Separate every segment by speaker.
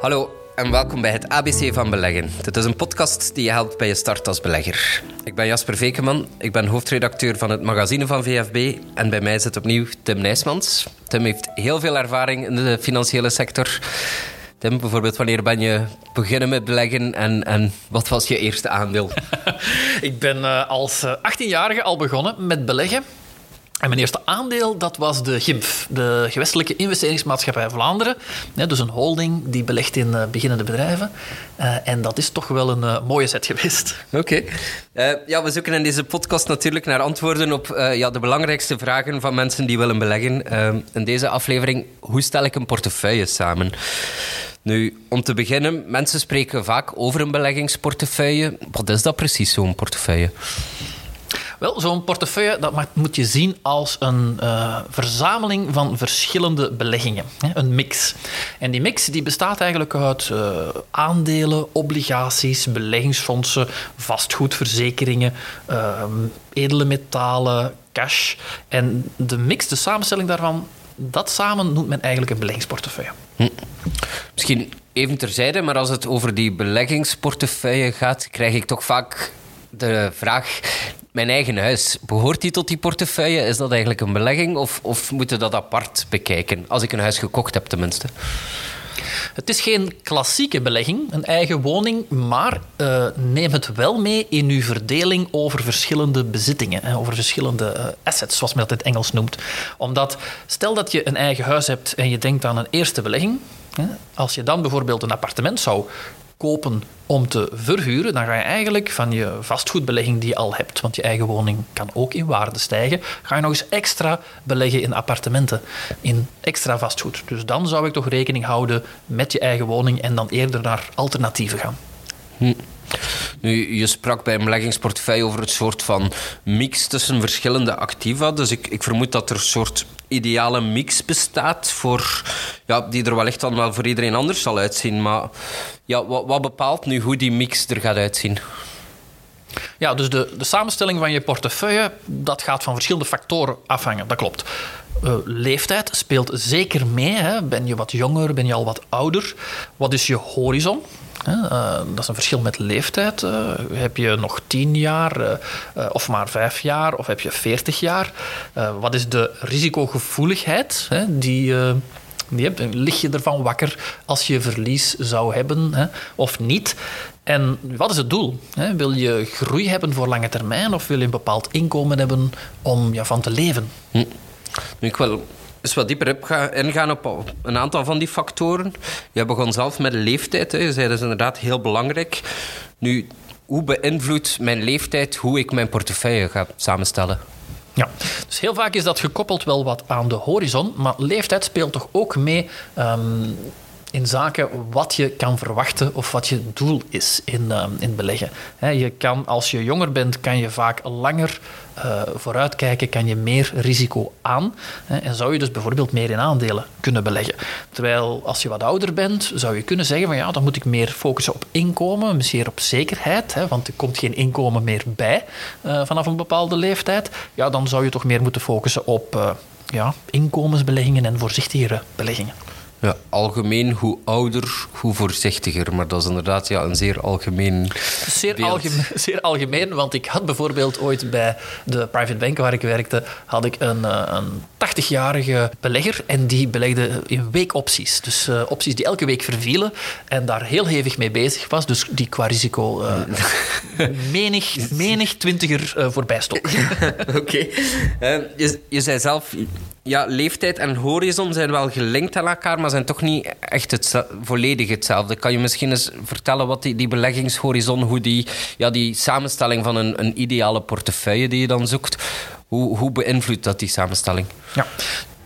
Speaker 1: Hallo en welkom bij het ABC van Beleggen. Dit is een podcast die je helpt bij je start als belegger. Ik ben Jasper Vekeman, ik ben hoofdredacteur van het magazine van VFB en bij mij zit opnieuw Tim Nijsmans. Tim heeft heel veel ervaring in de financiële sector. Tim, bijvoorbeeld, wanneer ben je beginnen met beleggen en, en wat was je eerste aandeel?
Speaker 2: ik ben uh, als 18-jarige al begonnen met beleggen. En mijn eerste aandeel, dat was de GIMF, de Gewestelijke Investeringsmaatschappij Vlaanderen. dus een holding die belegt in uh, beginnende bedrijven. Uh, en dat is toch wel een uh, mooie set geweest.
Speaker 1: Oké. Ja, we zoeken in deze podcast natuurlijk naar antwoorden op ja, de belangrijkste vragen van mensen die willen beleggen. in deze aflevering, hoe stel ik een portefeuille samen? Nu, om te beginnen, mensen spreken vaak over een beleggingsportefeuille. Wat is dat precies, zo'n portefeuille?
Speaker 2: Wel, zo'n portefeuille dat moet je zien als een uh, verzameling van verschillende beleggingen. Hè, een mix. En die mix die bestaat eigenlijk uit uh, aandelen, obligaties, beleggingsfondsen, vastgoedverzekeringen, uh, edele metalen, cash. En de mix, de samenstelling daarvan, dat samen noemt men eigenlijk een beleggingsportefeuille. Hm.
Speaker 1: Misschien even terzijde, maar als het over die beleggingsportefeuille gaat, krijg ik toch vaak de vraag: mijn eigen huis, behoort die tot die portefeuille? Is dat eigenlijk een belegging of, of moeten dat apart bekijken? Als ik een huis gekocht heb, tenminste.
Speaker 2: Het is geen klassieke belegging, een eigen woning, maar uh, neem het wel mee in uw verdeling over verschillende bezittingen, hè, over verschillende uh, assets, zoals men dat in het Engels noemt. Omdat, stel dat je een eigen huis hebt en je denkt aan een eerste belegging, hè, als je dan bijvoorbeeld een appartement zou kopen om te verhuren, dan ga je eigenlijk van je vastgoedbelegging die je al hebt, want je eigen woning kan ook in waarde stijgen, ga je nog eens extra beleggen in appartementen, in extra vastgoed. Dus dan zou ik toch rekening houden met je eigen woning en dan eerder naar alternatieven gaan.
Speaker 1: Hm. Nu, je sprak bij een beleggingsportefeuille over het soort van mix tussen verschillende activa. Dus ik, ik vermoed dat er een soort ideale mix bestaat voor, ja, die er wellicht dan wel voor iedereen anders zal uitzien. Maar ja, wat, wat bepaalt nu hoe die mix er gaat uitzien?
Speaker 2: Ja, dus de, de samenstelling van je portefeuille, dat gaat van verschillende factoren afhangen. Dat klopt. Uh, leeftijd speelt zeker mee. Hè. Ben je wat jonger, ben je al wat ouder? Wat is je horizon? Uh, dat is een verschil met leeftijd. Uh, heb je nog 10 jaar of maar 5 jaar of heb je 40 jaar? wat is de risicogevoeligheid die, hebt? Lig je ervan wakker als je verlies zou hebben hè, of niet? En wat is het doel? Wil je groei hebben voor lange termijn of wil je een bepaald inkomen hebben om ja, van te leven? Hm.
Speaker 1: Ik wil eens wat dieper ingaan op een aantal van die factoren. Je begon zelf met leeftijd. Hè. Je zei dat is inderdaad heel belangrijk. Nu, hoe beïnvloedt mijn leeftijd hoe ik mijn portefeuille ga samenstellen?
Speaker 2: Ja, dus heel vaak is dat gekoppeld wel wat aan de horizon, maar leeftijd speelt toch ook mee um, in zaken wat je kan verwachten of wat je doel is in, uh, in beleggen. je kan, als je jonger bent, kan je vaak langer uh, vooruitkijken, kan je meer risico aan. en zou je dus bijvoorbeeld meer in aandelen kunnen beleggen. Terwijl als je wat ouder bent, zou je kunnen zeggen van ja, dan moet ik meer focussen op inkomen, misschien op zekerheid, want er komt geen inkomen meer bij uh, vanaf een bepaalde leeftijd. Ja, dan zou je toch meer moeten focussen op ja, inkomensbeleggingen en voorzichtigere beleggingen.
Speaker 1: Ja, algemeen, hoe ouder, hoe voorzichtiger. Maar dat is inderdaad ja, een zeer algemeen.
Speaker 2: Zeer algemeen, zeer algemeen, want ik had bijvoorbeeld ooit bij de private bank waar ik werkte, had ik een, eh, een 80-jarige belegger en die belegde in weekopties. Dus uh, opties die elke week vervielen en daar heel hevig mee bezig was. Dus die qua risico uh, menig, menig twintiger uh, voorbij stok.
Speaker 1: Oké. je, je zei zelf, ja, leeftijd en horizon zijn wel gelinkt aan elkaar, maar zijn toch niet echt het, volledig hetzelfde. Kan je misschien eens vertellen wat die, die beleggingshorizon, hoe die, ja, die samenstelling van een, een ideale portefeuille die je dan zoekt, hoe, hoe beïnvloedt dat die samenstelling?
Speaker 2: Ja.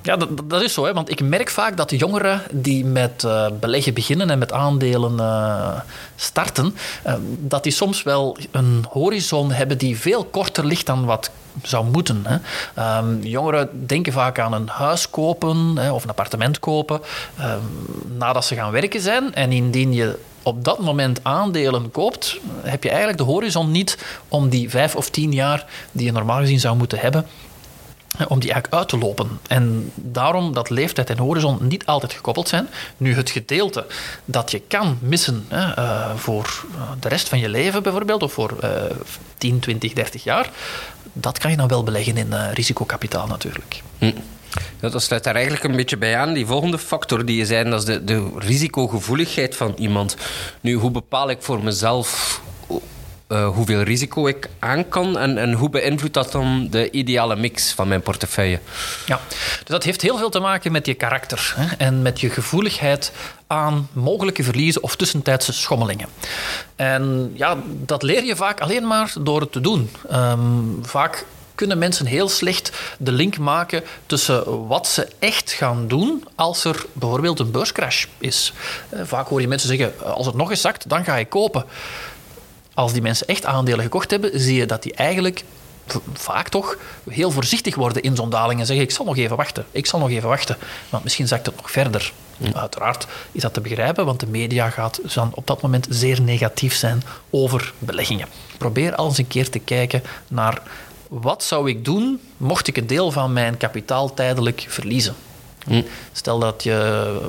Speaker 2: Ja, dat, dat, is zo. Hè? Want ik merk vaak dat de jongeren die met uh, beleggen beginnen en met aandelen uh, starten, uh, dat die soms wel een horizon hebben die veel korter ligt dan wat zou moeten. Hè. Um, jongeren denken vaak aan een huis kopen hè, of een appartement kopen um, nadat ze gaan werken zijn. En indien je op dat moment aandelen koopt, heb je eigenlijk de horizon niet om die vijf of tien jaar die je normaal gezien zou moeten hebben om die eigenlijk uit te lopen. En daarom dat leeftijd en horizon niet altijd gekoppeld zijn. Nu, het gedeelte dat je kan missen hè, uh, voor de rest van je leven bijvoorbeeld, of voor uh, 10, 20, 30 jaar, dat kan je dan wel beleggen in uh, risicokapitaal natuurlijk.
Speaker 1: Hm. Dat sluit daar eigenlijk een beetje bij aan. Die volgende factor die je zei, dat is de, de risicogevoeligheid van iemand. Nu, hoe bepaal ik voor mezelf uh, hoeveel risico ik aan kan en, en hoe beïnvloedt dat dan de ideale mix van mijn portefeuille?
Speaker 2: Ja, dus dat heeft heel veel te maken met je karakter hè, en met je gevoeligheid aan mogelijke verliezen of tussentijdse schommelingen. En ja, dat leer je vaak alleen maar door het te doen. Um, vaak kunnen mensen heel slecht de link maken tussen wat ze echt gaan doen als er bijvoorbeeld een beurscrash is. Eh, vaak hoor je mensen zeggen: als het nog eens zakt, dan ga ik kopen als die mensen echt aandelen gekocht hebben, zie je dat die eigenlijk vaak toch heel voorzichtig worden in zo'n daling en zeggen: Ik zal nog even wachten, ik zal nog even wachten, want misschien zakt het nog verder. Uiteraard is dat te begrijpen, want de media gaat dan op dat moment zeer negatief zijn over beleggingen. Probeer al eens een keer te kijken naar wat zou ik doen mocht ik een deel van mijn kapitaal tijdelijk verliezen. Hm. Stel dat je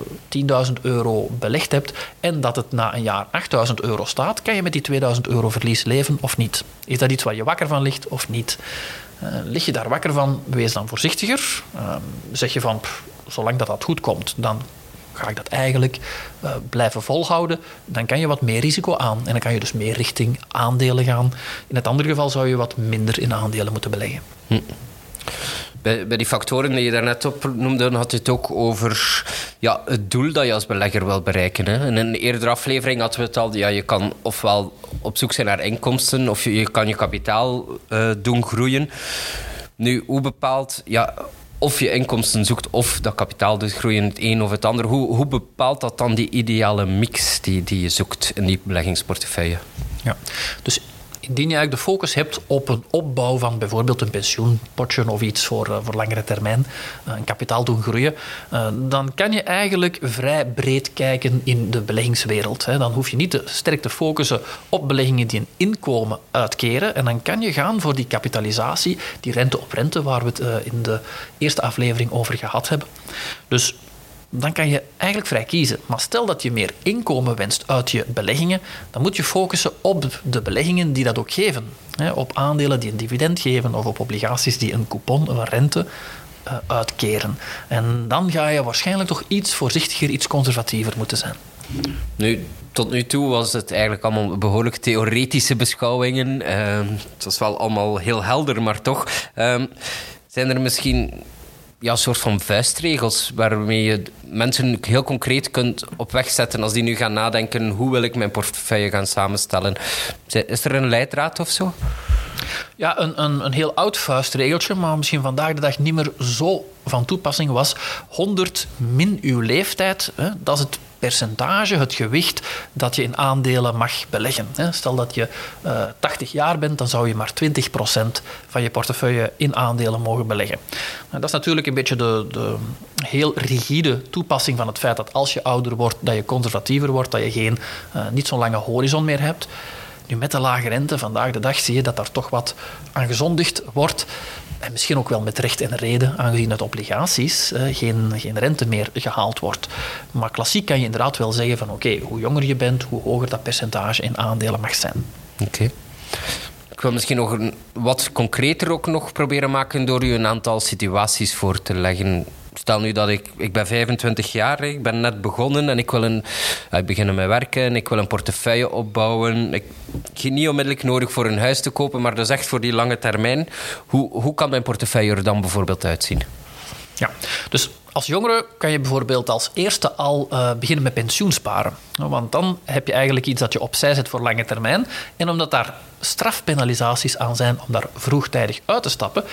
Speaker 2: 10.000 euro belegd hebt en dat het na een jaar 8.000 euro staat, kan je met die 2.000 euro verlies leven of niet? Is dat iets waar je wakker van ligt of niet? Uh, lig je daar wakker van, wees dan voorzichtiger. Uh, zeg je van, zolang dat dat goed komt, dan ga ik dat eigenlijk uh, blijven volhouden. Dan kan je wat meer risico aan en dan kan je dus meer richting aandelen gaan. In het andere geval zou je wat minder in aandelen moeten beleggen. Hm.
Speaker 1: Bij, die factoren die je daarnet opnoemde, had je het ook over ja, het doel dat je als belegger wil bereiken. Hè. In een eerdere aflevering hadden we het al, ja, je kan ofwel op zoek zijn naar inkomsten of je, je kan je kapitaal uh, doen groeien. Nu, hoe bepaalt ja, of je inkomsten zoekt of dat kapitaal doet groeien, het een of het ander. Hoe, hoe bepaalt dat dan die ideale mix die, die je zoekt in die beleggingsportefeuille?
Speaker 2: Ja, dus indien je eigenlijk de focus hebt op een opbouw van bijvoorbeeld een pensioenpotje of iets voor, uh, voor langere termijn, uh, een kapitaal doen groeien, uh, dan kan je eigenlijk vrij breed kijken in de beleggingswereld. Hè. Dan hoef je niet te sterk te focussen op beleggingen die een inkomen uitkeren. En dan kan je gaan voor die kapitalisatie, die rente op rente, waar we het in de eerste aflevering over gehad hebben. Dus dan kan je eigenlijk vrij kiezen. Maar stel dat je meer inkomen wenst uit je beleggingen, dan moet je focussen op de beleggingen die dat ook geven. Op aandelen die een dividend geven of op obligaties die een coupon, een rente uh, uitkeren. En dan ga je waarschijnlijk toch iets voorzichtiger, iets conservatiever moeten zijn.
Speaker 1: Nu, tot nu toe was het eigenlijk allemaal behoorlijk theoretische beschouwingen. Uh, het was wel allemaal heel helder, maar toch. Uh, zijn er misschien ja, soort van vuistregels waarmee je mensen heel concreet kunt op weg zetten als die nu gaan nadenken hoe wil ik mijn portefeuille gaan samenstellen. Is er een leidraad of zo?
Speaker 2: Ja, een, een, een heel oud vuistregeltje, maar misschien vandaag de dag niet meer zo van toepassing was 100 min uw leeftijd. Hè, dat is het percentage, het gewicht dat je in aandelen mag beleggen. Stel dat je uh, eh, 80 jaar bent, dan zou je maar 20% van je portefeuille in aandelen mogen beleggen. Nou, dat is natuurlijk een beetje de, de heel rigide toepassing van het feit dat als je ouder wordt, dat je conservatiever wordt, dat je geen, uh, niet zo'n lange horizon meer hebt. Nu, met de lage rente vandaag de dag zie je dat daar toch wat aan gezondigd wordt. En misschien ook wel met recht en reden, aangezien het obligaties eh, geen, geen rente meer gehaald wordt. Maar klassiek kan je inderdaad wel zeggen van oké, hoe jonger je bent, hoe hoger dat percentage in aandelen mag zijn.
Speaker 1: Oké. Ik wil misschien nog een, wat concreter ook nog proberen maken door u een aantal situaties voor te leggen stel nu dat ik, ik ben 25 jaar, ik ben net begonnen en ik wil een, ik beginnen met werken, ik wil een portefeuille opbouwen. Ik, heb niet onmiddellijk nodig voor een huis te kopen, maar dat is echt voor die lange termijn. Hoe, hoe kan mijn portefeuille er dan bijvoorbeeld uitzien?
Speaker 2: Ja, dus als jongere kan je bijvoorbeeld als eerste al uh, beginnen met pensioensparen. Want dan heb je eigenlijk iets dat je opzij zet voor lange termijn. En omdat daar strafpenalisaties aan zijn om daar vroegtijdig uit te stappen,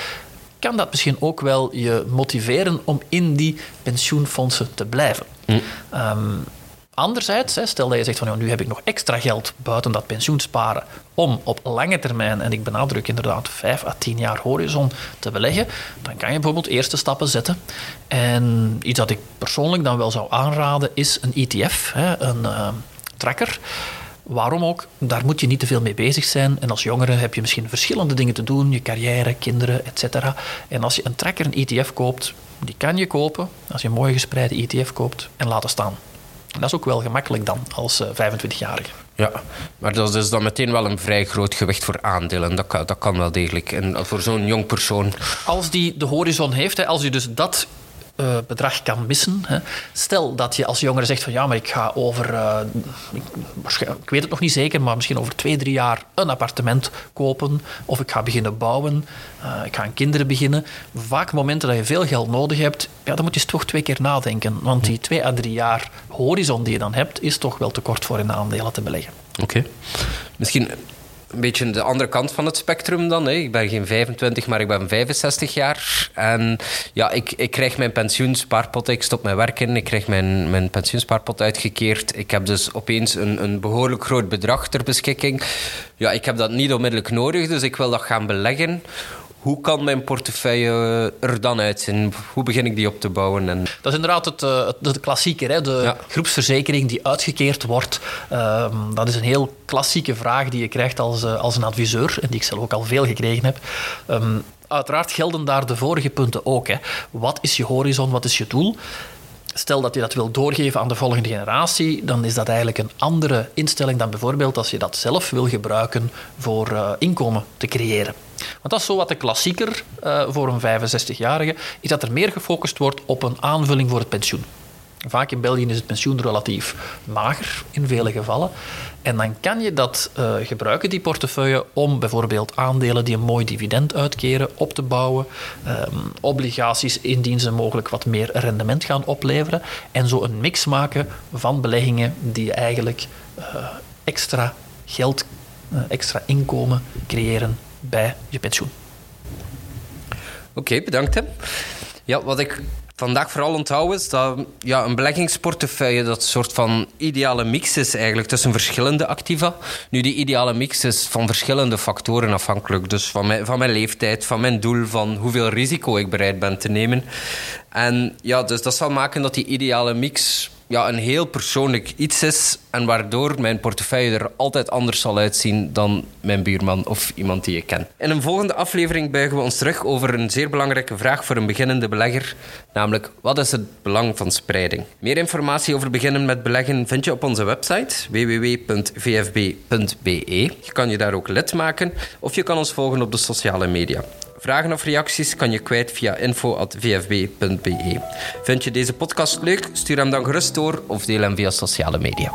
Speaker 2: kan dat misschien ook wel je motiveren om in die pensioenfondsen te blijven. Mm. Um, anderzijds, stel dat je zegt van nu heb ik nog extra geld buiten dat pensioensparen om op lange termijn, en ik benadruk inderdaad 5 à 10 jaar horizon te beleggen, dan kan je bijvoorbeeld eerste stappen zetten. En iets dat ik persoonlijk dan wel zou aanraden is een ETF, een uh, tracker Waarom ook? Daar moet je niet te veel mee bezig zijn. En als jongere heb je misschien verschillende dingen te doen. Je carrière, kinderen, etc. En als je een tracker, een ETF koopt, die kan je kopen als je een mooi gespreide ETF koopt en laten staan. En dat is ook wel gemakkelijk dan als 25-jarige.
Speaker 1: Ja, maar dat is dan meteen wel een vrij groot gewicht voor aandelen. Dat kan, dat kan wel degelijk. En voor zo'n jong persoon.
Speaker 2: Als die de horizon heeft, als je dus dat uh, bedrag kan missen. Hè. Stel dat je als jongere zegt van ja, maar ik ga over, uh, ik, weet het nog niet zeker, maar misschien over twee, drie jaar een appartement kopen of ik ga beginnen bouwen, uh, ik ga aan kinderen beginnen. Vaak momenten dat je veel geld nodig hebt, ja, dan moet je toch twee keer nadenken. Want die twee à drie jaar horizon die je dan hebt, is toch wel te kort voor in aandelen te beleggen.
Speaker 1: Oké. Misschien een beetje de andere kant van het spectrum dan. Hè. Ik ben geen 25, maar ik ben 65 jaar. En ja, ik, ik krijg mijn pensioenspaarpot. Ik stop met werken. Ik krijg mijn, mijn pensioenspaarpot uitgekeerd. Ik heb dus opeens een, een behoorlijk groot bedrag ter beschikking. Ja, ik heb dat niet onmiddellijk nodig, dus ik wil dat gaan beleggen. Hoe kan mijn portefeuille er dan uitzien? Hoe begin ik die op te bouwen? En...
Speaker 2: Dat is inderdaad het, eh, het de klassieker, hè? de groepsverzekering die uitgekeerd wordt. Ehm, dat is een heel klassieke vraag die je krijgt als, eh, als een adviseur en die ik zelf ook al veel gekregen heb. Ehm, uiteraard gelden daar de vorige punten ook. Hè. Wat is je horizon? Wat is je doel? Stel dat je dat wil doorgeven aan de volgende generatie, dan is dat eigenlijk een andere instelling dan bijvoorbeeld als je dat zelf wil gebruiken voor uh, inkomen te creëren. Want dat is zo wat de klassieker uh, voor een 65-jarige, is dat er meer gefocust wordt op een aanvulling voor het pensioen. Vaak in België is het pensioen relatief mager in vele gevallen. En dan kan je dat uh, gebruiken, die portefeuille, om bijvoorbeeld aandelen die een mooi dividend uitkeren op te bouwen. Um, obligaties, indien ze mogelijk wat meer rendement gaan opleveren. En zo een mix maken van beleggingen die eigenlijk uh, extra geld, uh, extra inkomen creëren bij je pensioen.
Speaker 1: Oké, bedankt. Hè. Ja, wat ik vandaag vooral onthouden is dat ja, een beleggingsportefeuille dat een soort van ideale mix is eigenlijk tussen verschillende activa. Nu, die ideale mix is van verschillende factoren afhankelijk. Dus van mijn, van mijn leeftijd, van mijn doel, van hoeveel risico ik bereid ben te nemen. En ja, dus dat zal maken dat die ideale mix ja, een heel persoonlijk iets is en waardoor mijn portefeuille er altijd anders zal uitzien dan mijn buurman of iemand die ik ken. In een volgende aflevering buigen we ons terug over een zeer belangrijke vraag voor een beginnende belegger, namelijk wat is het belang van spreiding? Meer informatie over beginnen met beleggen vind je op onze website www.vfb.be. Je kan je daar ook lid maken of je kan ons volgen op de sociale media. Vragen of reacties kan je kwijt via info.vfb.be. Vind je deze podcast leuk? Stuur hem dan gerust door of deel hem via sociale media.